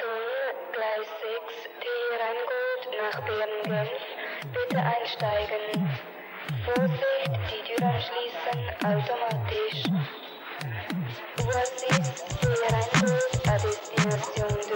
Gleis 6, T Rheingold nach Bern-Genf. Bitte einsteigen. Vorsicht, die Türen schließen automatisch. Voici T Rheingold à destination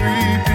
creepy.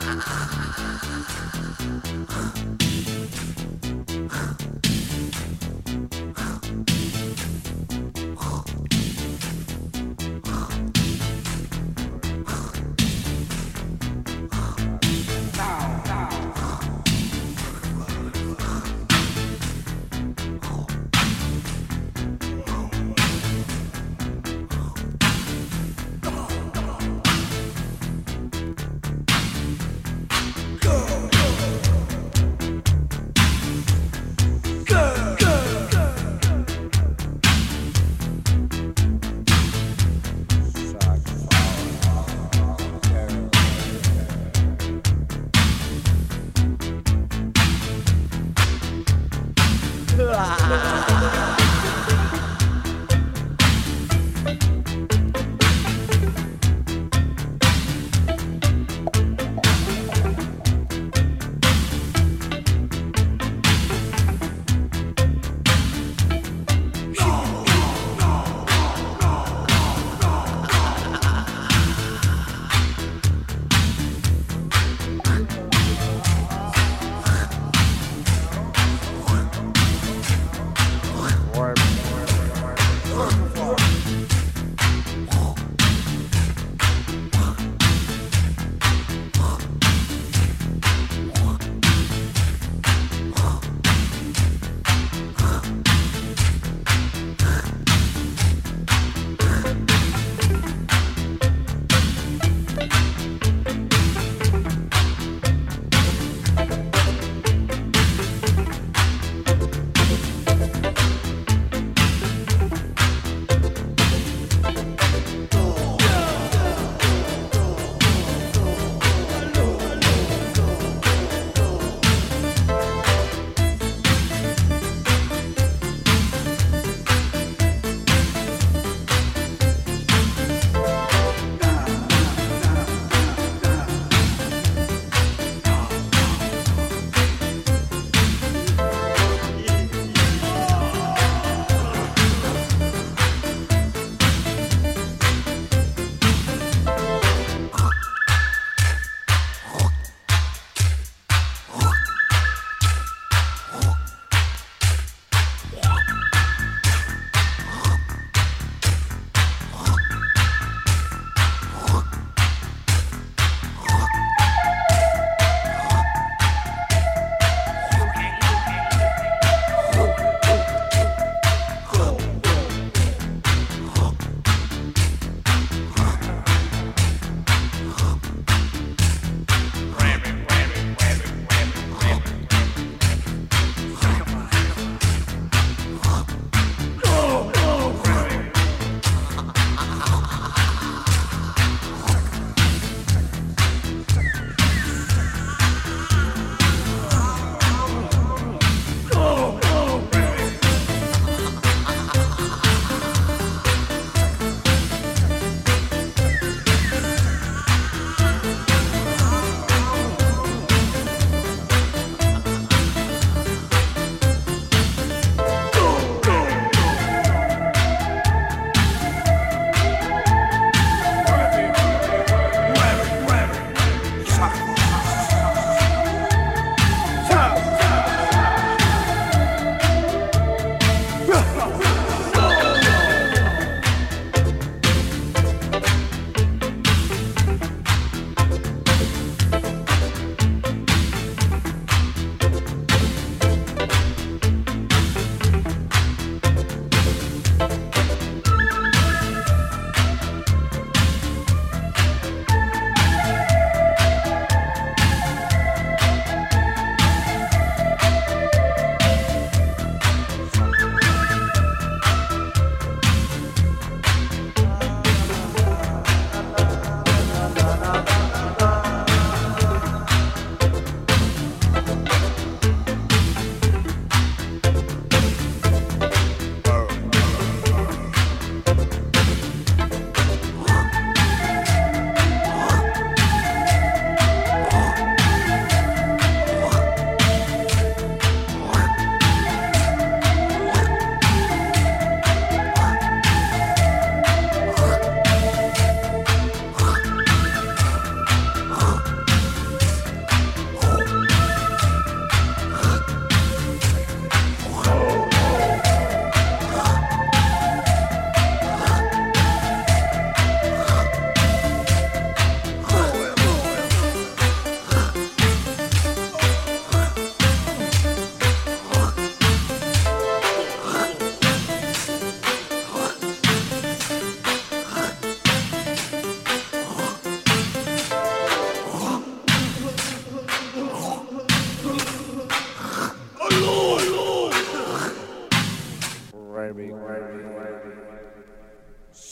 フフフ。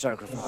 photographer.